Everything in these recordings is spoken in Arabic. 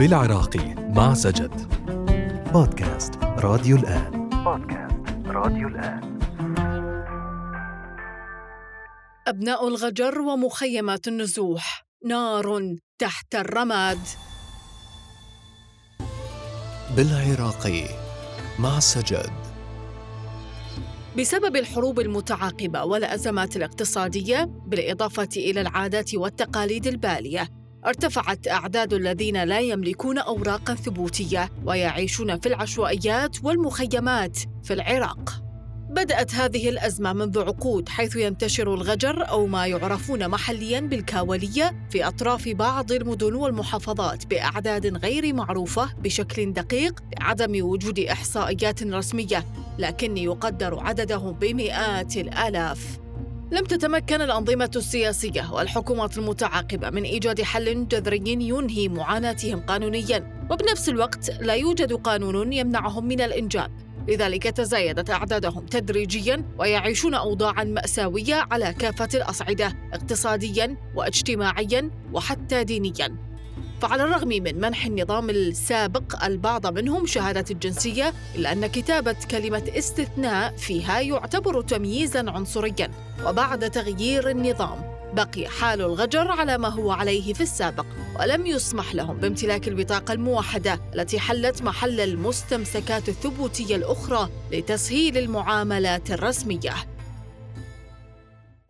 بالعراقي مع سجد. بودكاست راديو الآن. بودكاست راديو الآن. أبناء الغجر ومخيمات النزوح نار تحت الرماد. بالعراقي مع سجد. بسبب الحروب المتعاقبة والأزمات الاقتصادية بالإضافة إلى العادات والتقاليد البالية ارتفعت أعداد الذين لا يملكون أوراقا ثبوتية ويعيشون في العشوائيات والمخيمات في العراق. بدأت هذه الأزمة منذ عقود حيث ينتشر الغجر أو ما يعرفون محلياً بالكاولية في أطراف بعض المدن والمحافظات بأعداد غير معروفة بشكل دقيق لعدم وجود إحصائيات رسمية لكن يقدر عددهم بمئات الآلاف. لم تتمكن الأنظمة السياسية والحكومات المتعاقبة من إيجاد حل جذري ينهي معاناتهم قانونياً. وبنفس الوقت لا يوجد قانون يمنعهم من الإنجاب. لذلك تزايدت أعدادهم تدريجيا ويعيشون أوضاعا مأساوية على كافة الأصعدة اقتصاديا واجتماعيا وحتى دينيا. فعلى الرغم من منح النظام السابق البعض منهم شهادة الجنسية إلا أن كتابة كلمة استثناء فيها يعتبر تمييزا عنصريا. وبعد تغيير النظام بقي حال الغجر على ما هو عليه في السابق ولم يسمح لهم بامتلاك البطاقة الموحدة التي حلت محل المستمسكات الثبوتية الأخرى لتسهيل المعاملات الرسمية.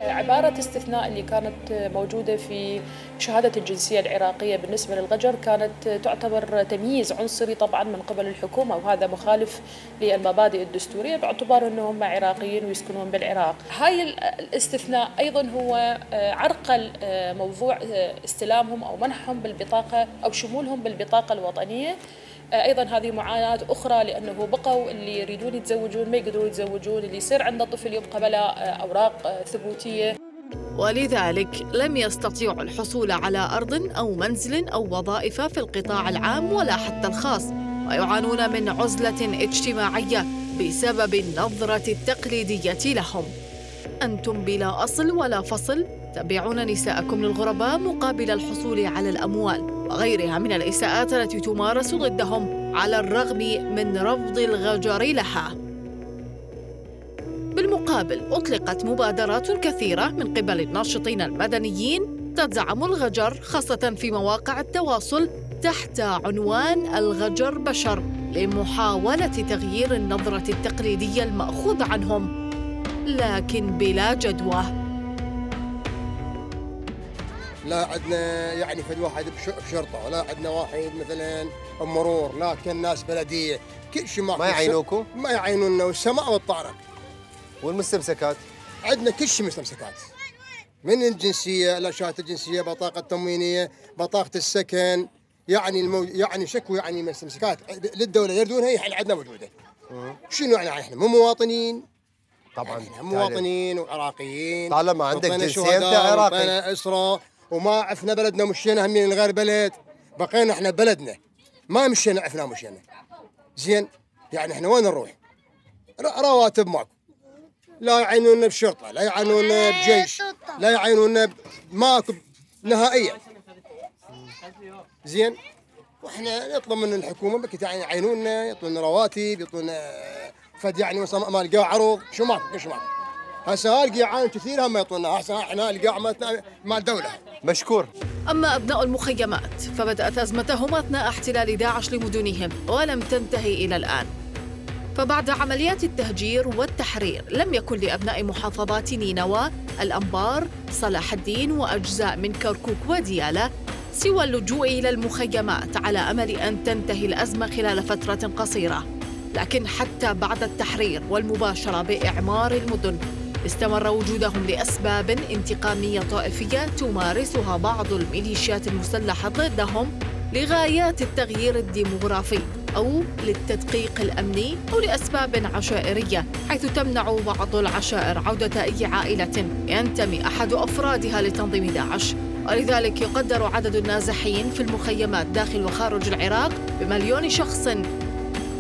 عبارة استثناء اللي كانت موجودة في شهادة الجنسية العراقية بالنسبة للغجر كانت تعتبر تمييز عنصري طبعا من قبل الحكومة وهذا مخالف للمبادئ الدستورية باعتبار أنهم عراقيين ويسكنون بالعراق. هاي الاستثناء أيضا هو عرقل موضوع استلامهم أو منحهم بالبطاقة أو شمولهم بالبطاقة الوطنية. أيضا هذه معاناة أخرى لأنه بقوا اللي يريدون يتزوجون ما يقدرون يتزوجون اللي يصير عنده طفل يبقى بلا أوراق ثبوتية. ولذلك لم يستطيعوا الحصول على أرض أو منزل أو وظائف في القطاع العام ولا حتى الخاص ويعانون من عزلة اجتماعية بسبب النظرة التقليدية لهم. أنتم بلا أصل ولا فصل تبيعون نساءكم للغرباء مقابل الحصول على الأموال. وغيرها من الإساءات التي تمارس ضدهم على الرغم من رفض الغجر لها. بالمقابل أطلقت مبادرات كثيرة من قبل الناشطين المدنيين تدعم الغجر خاصة في مواقع التواصل تحت عنوان الغجر بشر لمحاولة تغيير النظرة التقليدية المأخوذ عنهم لكن بلا جدوى. لا عندنا يعني فد واحد بشرطة ولا عندنا واحد مثلا مرور لا كان ناس بلدية كل شيء ما يعينوكم؟ ما يعينونا والسماء والطارق. والمستمسكات؟ عندنا كل شيء مستمسكات. من الجنسية لا شهاده الجنسية بطاقة التموينية بطاقة السكن يعني المو... يعني شكوى يعني مستمسكات. للدولة يردونها هي عندنا موجودة. شنو يعني إحنا؟ مو مواطنين. طبعا يعني مواطنين وعراقيين. طالما عندك جنسية أنت عراقي. أسرة. وما عفنا بلدنا مشينا همين غير بلد. بقينا إحنا بلدنا. ما مشينا عفنا مشينا زين؟ يعني إحنا وين نروح؟ رواتب ماكو. لا يعينونا بشرطة لا يعينونا بجيش لا يعينونا ماكو نهائيا. زين؟ وإحنا نطلب من الحكومة بك يعني يعينونا يعطونا رواتب يعطونا فد يعني ما لقى عروض. شو ماكو؟ شو ماكو؟ هسه القيعان كثير هم يعطونا. هسه إحنا القاع مال الدولة مشكور. أما أبناء المخيمات فبدأت أزمتهم أثناء احتلال داعش لمدنهم ولم تنتهي إلى الآن. فبعد عمليات التهجير والتحرير لم يكن لأبناء محافظات نينوى الأنبار صلاح الدين وأجزاء من كركوك وديالى سوى اللجوء إلى المخيمات على أمل أن تنتهي الأزمة خلال فترة قصيرة. لكن حتى بعد التحرير والمباشرة بإعمار المدن استمر وجودهم لأسباب انتقامية طائفية تمارسها بعض الميليشيات المسلحة ضدهم لغايات التغيير الديموغرافي أو للتدقيق الأمني أو لأسباب عشائرية حيث تمنع بعض العشائر عودة أي عائلة ينتمي أحد أفرادها لتنظيم داعش. ولذلك يقدر عدد النازحين في المخيمات داخل وخارج العراق بمليون شخص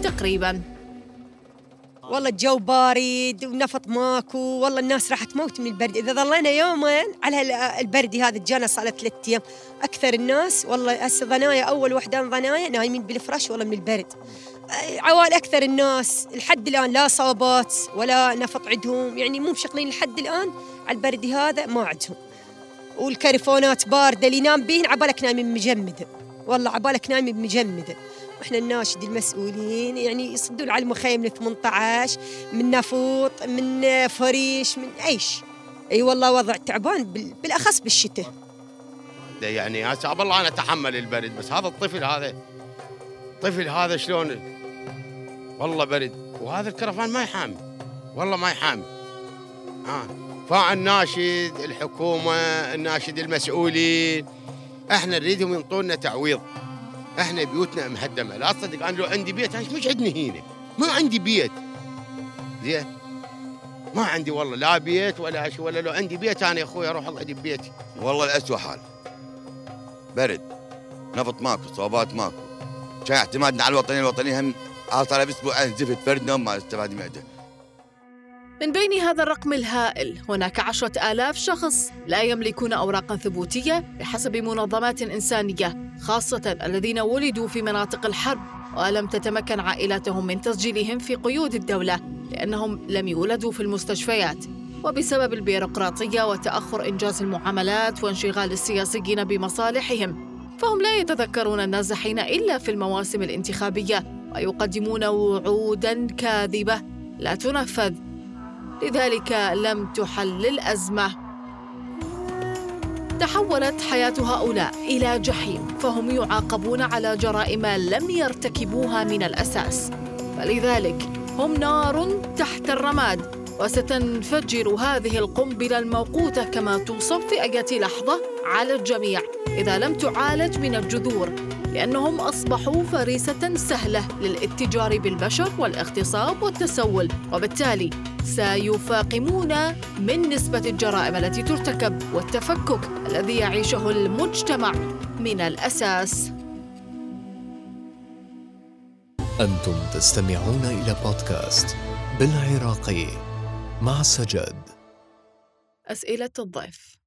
تقريباً. والله الجو بارد ونفط ماكو والله الناس راح تموت من البرد. إذا ظلينا يومين على ال- البرد هذا جانا صار ثلاث أيام. أكثر الناس والله هسه ضنايا أول وحدان ضنايا نايمين بالفراش والله من البرد. عوال أكثر الناس لحد الآن لا صوبات ولا نفط عندهم. يعني مو مشغلين لحد الآن على البرد هذا ما عندهم. والكرفونات باردة اللي ينام بيهن عبالك نايمين مجمده والله عبالك نايمين مجمده وإحنا الناشد المسؤولين يعني يصدون على المخيم ل 18 من نافوط من فريش من إيش أي والله وضع تعبان بال- بالأخص بالشتاء. ده يعني هسه والله أنا أتحمل البرد بس هذا الطفل هذا الطفل هذا شلون؟ والله برد وهذا الكرفان ما يحامي والله ما يحامي. ها فالناشد الحكومة الناشد المسؤولين إحنا نريدهم ينطونا تعويض. إحنا بيوتنا مهدمة. لا تصدق أنا لو عندي بيت أنا مش عندنا هنا. ما عندي بيت. زين؟ ما عندي والله لا بيت ولا شيء ولا لو عندي بيت أنا يا أخوي أروح اقعد ببيتي. والله الأسوأ حال. برد. نفط ماكو صوبات ماكو. كان اعتمادنا على الوطنيين الوطنيين هم صار باسبوعين زفت فرد نوم ما استفاد معده من بين هذا الرقم الهائل هناك عشرة آلاف شخص لا يملكون أوراقا ثبوتية بحسب منظمات إنسانية خاصة الذين ولدوا في مناطق الحرب ولم تتمكن عائلاتهم من تسجيلهم في قيود الدولة لأنهم لم يولدوا في المستشفيات. وبسبب البيروقراطية وتأخر إنجاز المعاملات وانشغال السياسيين بمصالحهم فهم لا يتذكرون النازحين إلا في المواسم الانتخابية ويقدمون وعودا كاذبة لا تنفذ. لذلك لم تحل الأزمة تحولت حياة هؤلاء إلى جحيم فهم يعاقبون على جرائم لم يرتكبوها من الأساس. فلذلك هم نار تحت الرماد وستنفجر هذه القنبلة الموقوتة كما توصف في أي لحظة على الجميع. إذا لم تعالج من الجذور لأنهم أصبحوا فريسة سهلة للاتجار بالبشر والاغتصاب والتسول وبالتالي سيفاقمون من نسبة الجرائم التي ترتكب والتفكك الذي يعيشه المجتمع من الأساس. أنتم تستمعون إلى بودكاست بالعراقي مع سجد أسئلة الضيف.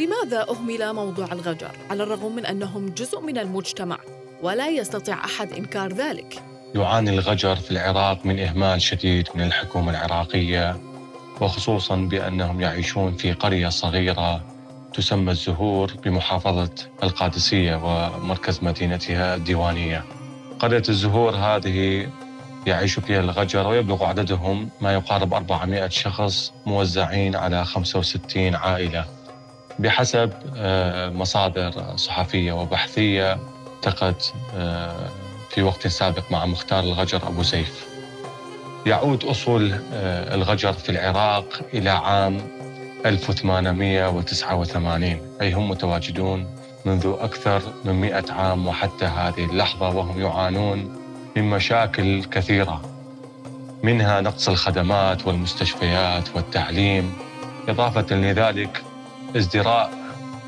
لماذا أهمل موضوع الغجر على الرغم من أنهم جزء من المجتمع ولا يستطيع أحد إنكار ذلك؟ يعاني الغجر في العراق من إهمال شديد من الحكومة العراقية وخصوصا بأنهم يعيشون في قرية صغيرة تسمى الزهور بمحافظة القادسية ومركز مدينتها الديوانية قرية الزهور هذه يعيش فيها الغجر ويبلغ عددهم ما يقارب 400 شخص موزعين على 65 عائلة بحسب آه، مصادر صحفية وبحثية التقت آه، في وقت سابق مع مختار الغجر أبو سيف. يعود أصول آه، الغجر في العراق إلى عام 1889 أي هم متواجدون منذ أكثر من 100 عام وحتى هذه اللحظة وهم يعانون من مشاكل كثيرة منها نقص الخدمات والمستشفيات والتعليم إضافة لذلك ازدراء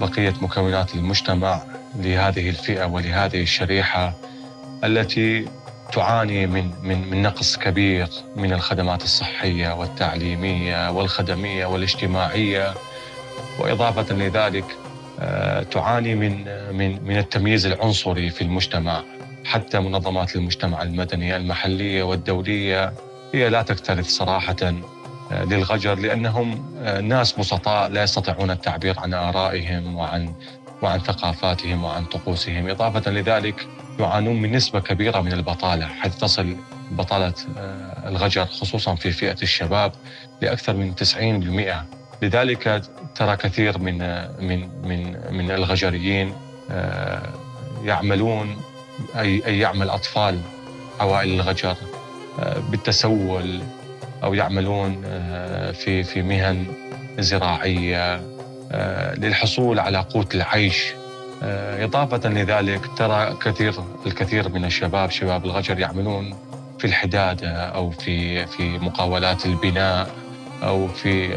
بقية مكونات المجتمع لهذه الفئة ولهذه الشريحة التي تعاني من من من نقص كبير من الخدمات الصحية والتعليمية والخدمية والاجتماعية. وإضافة لذلك آه، تعاني من من من التمييز العنصري في المجتمع. حتى منظمات المجتمع المدني المحلية والدولية هي لا تكترث صراحة آه، للغجر لأنهم آه، ناس بسطاء لا يستطيعون التعبير عن آرائهم وعن وعن ثقافاتهم وعن طقوسهم. إضافة لذلك يعانون من نسبة كبيرة من البطالة حيث تصل بطالة آه، الغجر خصوصا في فئة الشباب لأكثر من 90% لذلك ترى كثير من آه، من من من الغجريين آه، يعملون أي يعمل أطفال عوائل الغجر آه، بالتسول أو يعملون آه، في في مهن زراعية آه، للحصول على قوت العيش. آه، إضافة لذلك ترى كثير الكثير من الشباب شباب الغجر يعملون في الحدادة أو في في مقاولات البناء أو في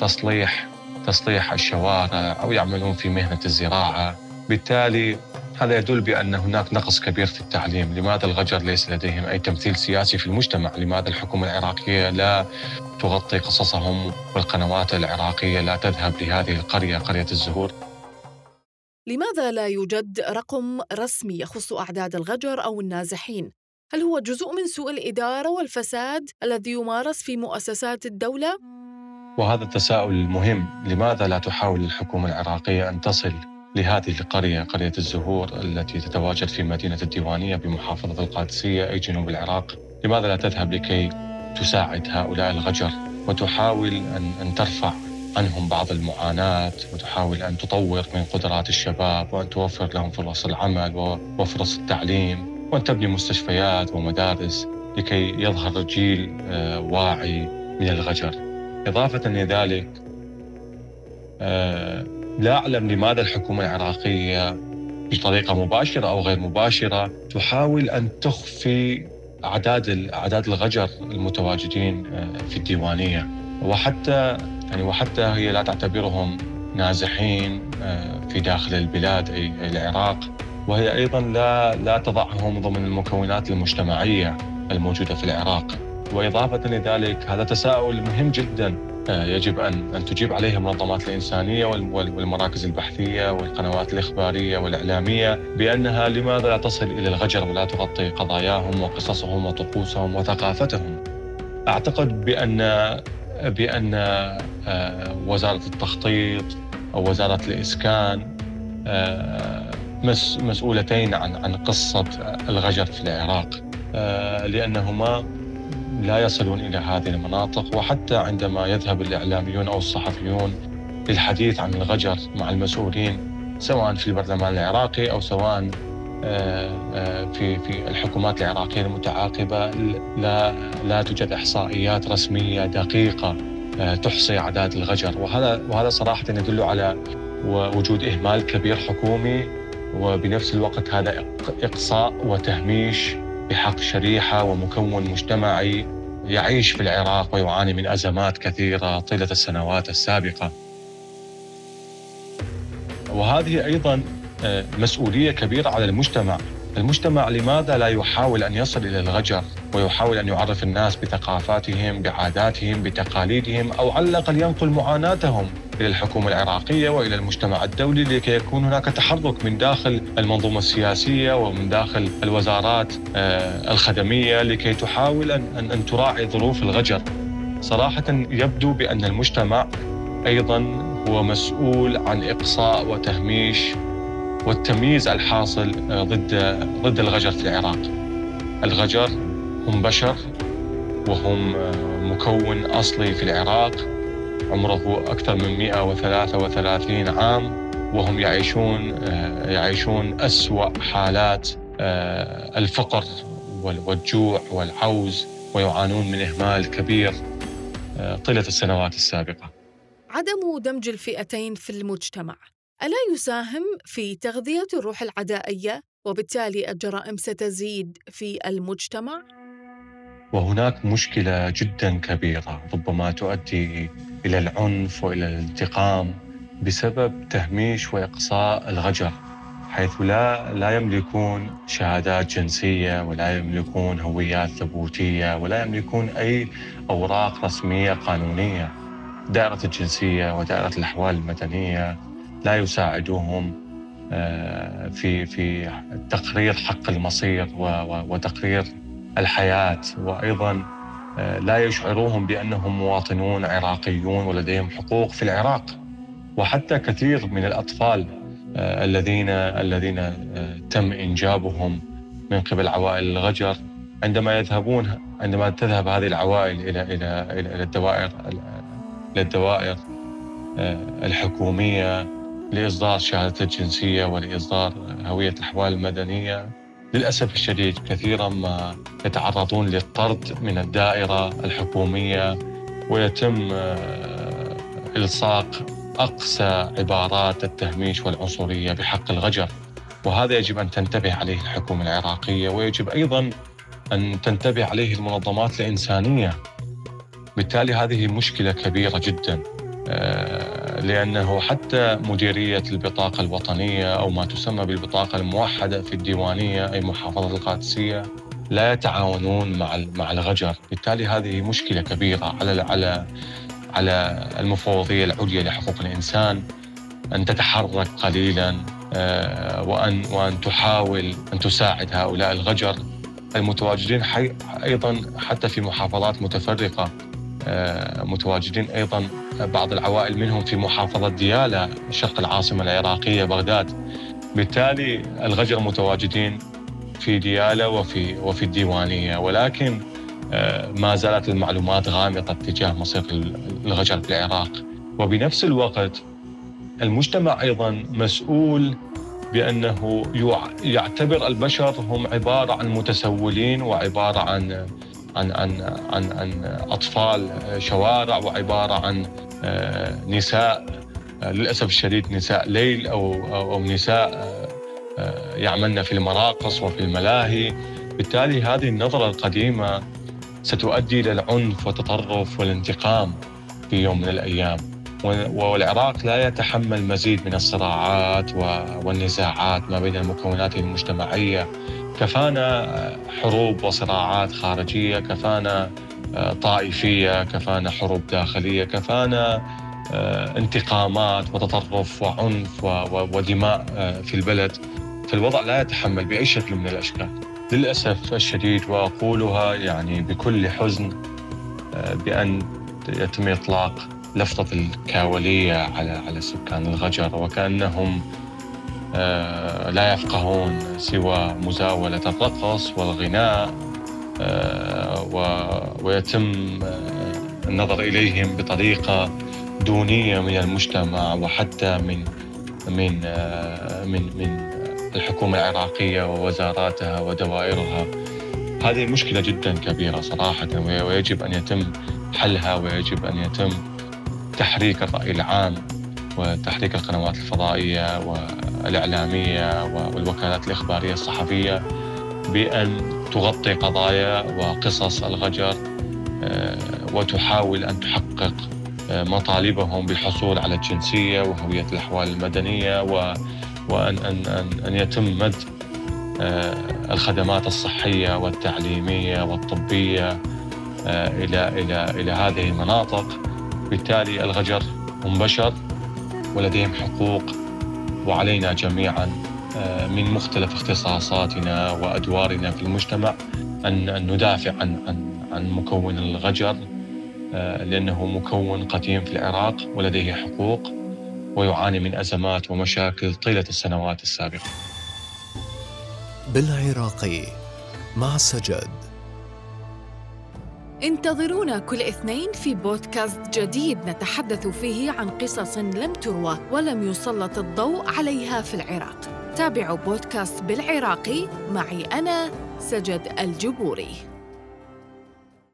تصليح تصليح الشوارع أو يعملون في مهنة الزراعة. بالتالي هذا يدل بأن هناك نقص كبير في التعليم. لماذا الغجر ليس لديهم؟ أي تمثيل سياسي في المجتمع. لماذا الحكومة العراقية لا تغطي قصصهم والقنوات العراقية لا تذهب لهذه القرية قرية الزهور؟ لماذا لا يوجد رقم رسمي يخص أعداد الغجر أو النازحين؟ هل هو جزء من سوء الإدارة والفساد الذي يمارس في مؤسسات الدولة؟ وهذا التساؤل المهم لماذا لا تحاول الحكومة العراقية أن تصل لهذه القرية قرية الزهور التي تتواجد في مدينة الديوانية بمحافظة القادسية أي جنوب العراق. لماذا لا تذهب لكي تساعد هؤلاء الغجر وتحاول أن, أن ترفع عنهم بعض المعاناة وتحاول أن تطور من قدرات الشباب وأن توفر لهم فرص العمل وفرص التعليم وأن تبني مستشفيات ومدارس لكي يظهر جيل آه، واعي من الغجر. إضافة إلى ذلك آه، لا أعلم لماذا الحكومة العراقية بطريقة مباشرة أو غير مباشرة تحاول أن تخفي أعداد أعداد الغجر المتواجدين آه، في الديوانية. وحتى يعني وحتى هي لا تعتبرهم نازحين آه، في داخل البلاد أي العراق. وهي أيضا لا لا تضعهم ضمن المكونات المجتمعية الموجودة في العراق. وإضافة لذلك هذا تساؤل مهم جدا. يجب أن أن تجيب عليه المنظمات الإنسانية والمراكز البحثية والقنوات الإخبارية والإعلامية بأنها لماذا لا تصل إلى الغجر ولا تغطي قضاياهم وقصصهم وطقوسهم وثقافتهم؟ أعتقد بأن بأن آه، وزارة التخطيط أو وزارة الإسكان آه، مسؤولتين عن عن قصة الغجر في العراق لأنهما لا يصلون إلى هذه المناطق وحتى عندما يذهب الإعلاميون أو الصحفيون للحديث عن الغجر مع المسؤولين سواء في البرلمان العراقي أو سواء آه، آه، في في الحكومات العراقية المتعاقبة لا لا توجد إحصائيات رسمية دقيقة آه، تحصي أعداد الغجر. وهذا وهذا صراحة يدل على وجود إهمال كبير حكومي وبنفس الوقت هذا إقصاء وتهميش بحق شريحة ومكون مجتمعي يعيش في العراق ويعاني من أزمات كثيرة طيلة السنوات السابقة. وهذه أيضا آه، مسؤولية كبيرة على المجتمع المجتمع لماذا لا يحاول أن يصل إلى الغجر ويحاول أن يعرف الناس بثقافاتهم بعاداتهم بتقاليدهم أو على الأقل ينقل معاناتهم إلى الحكومة العراقية وإلى المجتمع الدولي لكي يكون هناك تحرك من داخل المنظومة السياسية ومن داخل الوزارات آه، الخدمية لكي تحاول ان ان تراعي ظروف الغجر. صراحة يبدو بأن المجتمع أيضا هو مسؤول عن إقصاء وتهميش والتمييز الحاصل آه، ضد ضد الغجر في العراق. الغجر هم بشر وهم آه، مكون أصلي في العراق عمره أكثر من 133 عام وهم يعيشون آه، يعيشون أسوأ حالات الفقر والجوع والعوز ويعانون من إهمال كبير طيلة السنوات السابقة. عدم دمج الفئتين في المجتمع ألا يساهم في تغذية الروح العدائية وبالتالي الجرائم ستزيد في المجتمع؟ وهناك مشكلة جدا كبيرة ربما تؤدي إلى العنف وإلى الانتقام بسبب تهميش وإقصاء الغجر حيث لا لا يملكون شهادات جنسية ولا يملكون هويات ثبوتية ولا يملكون أي أوراق رسمية قانونية دائرة الجنسية ودائرة الأحوال المدنية لا يساعدوهم آه، في في تقرير حق المصير وتقرير الحياة. وأيضا آه، لا يشعروهم بأنهم مواطنون عراقيون ولديهم حقوق في العراق. وحتى كثير من الأطفال آه، الذين الذين تم إنجابهم من قبل عوائل الغجر عندما يذهبون عندما تذهب هذه العوائل إلى إلى إلى الدوائر إلى الدوائر الحكومية لإصدار شهادة الجنسية ولإصدار هوية الأحوال المدنية. للأسف الشديد كثيرا ما يتعرضون للطرد من الدائرة الحكومية ويتم آه، إلصاق أقسى عبارات التهميش والعنصرية بحق الغجر. وهذا يجب أن تنتبه عليه الحكومة العراقية ويجب أيضا أن تنتبه عليه المنظمات الإنسانية. بالتالي هذه مشكلة كبيرة جدا. آه، لأنه حتى مديرية البطاقة الوطنية أو ما تسمى بالبطاقة الموحدة في الديوانية أي محافظة القادسية لا يتعاونون مع مع الغجر، بالتالي هذه مشكلة كبيرة على على على المفوضية العليا لحقوق الإنسان. أن تتحرك قليلا آه، وأن وأن تحاول أن تساعد هؤلاء الغجر المتواجدين أيضا حتى في محافظات متفرقة. متواجدين أيضا بعض العوائل منهم في محافظة ديالا شرق العاصمة العراقية بغداد. بالتالي الغجر متواجدين في ديالا وفي وفي الديوانية. ولكن آه، ما زالت المعلومات غامضة تجاه مصير الغجر في العراق. وبنفس الوقت المجتمع أيضا مسؤول بأنه يعتبر البشر هم عبارة عن متسولين وعبارة عن عن عن عن, عن أطفال شوارع وعبارة عن آه، نساء آه، للأسف الشديد نساء ليل أو, أو نساء يعملن في المراقص وفي الملاهي. بالتالي هذه النظرة القديمة ستؤدي إلى العنف والتطرف والانتقام في يوم من الأيام. والعراق لا يتحمل مزيد من الصراعات والنزاعات ما بين المكونات المجتمعية كفانا حروب وصراعات خارجية كفانا آه، طائفية كفانا حروب داخلية كفانا آه، انتقامات وتطرف وعنف ودماء آه، في البلد. فالوضع لا يتحمل بأي شكل من الأشكال. للأسف الشديد وأقولها يعني بكل حزن بأن يتم إطلاق لفظة الكاولية على على سكان الغجر وكأنهم آه، لا يفقهون سوى مزاولة الرقص والغناء آه، ويتم النظر إليهم بطريقة دونية من المجتمع وحتى من من من من الحكومة العراقية ووزاراتها ودوائرها. هذه مشكلة جدا كبيرة صراحة ويجب أن يتم حلها ويجب أن يتم تحريك الرأي العام. وتحريك القنوات الفضائية والإعلامية والوكالات الإخبارية الصحفية بأن تغطي قضايا وقصص الغجر آه، وتحاول أن تحقق آه، مطالبهم بالحصول على الجنسية وهوية الأحوال المدنية وأن أن أن, أن يتم مد آه، الخدمات الصحية والتعليمية والطبية إلى إلى إلى هذه المناطق. بالتالي الغجر هم بشر ولديهم حقوق وعلينا جميعا آه، من مختلف اختصاصاتنا وأدوارنا في المجتمع أن ندافع عن عن عن مكون الغجر لأنه مكون قديم في العراق ولديه حقوق ويعاني من أزمات ومشاكل طيلة السنوات السابقة. بالعراقي مع سجد انتظرونا كل اثنين في بودكاست جديد نتحدث فيه عن قصص لم تروى ولم يسلط الضوء عليها في العراق. تابعوا بودكاست بالعراقي. معي أنا سجد الجبوري.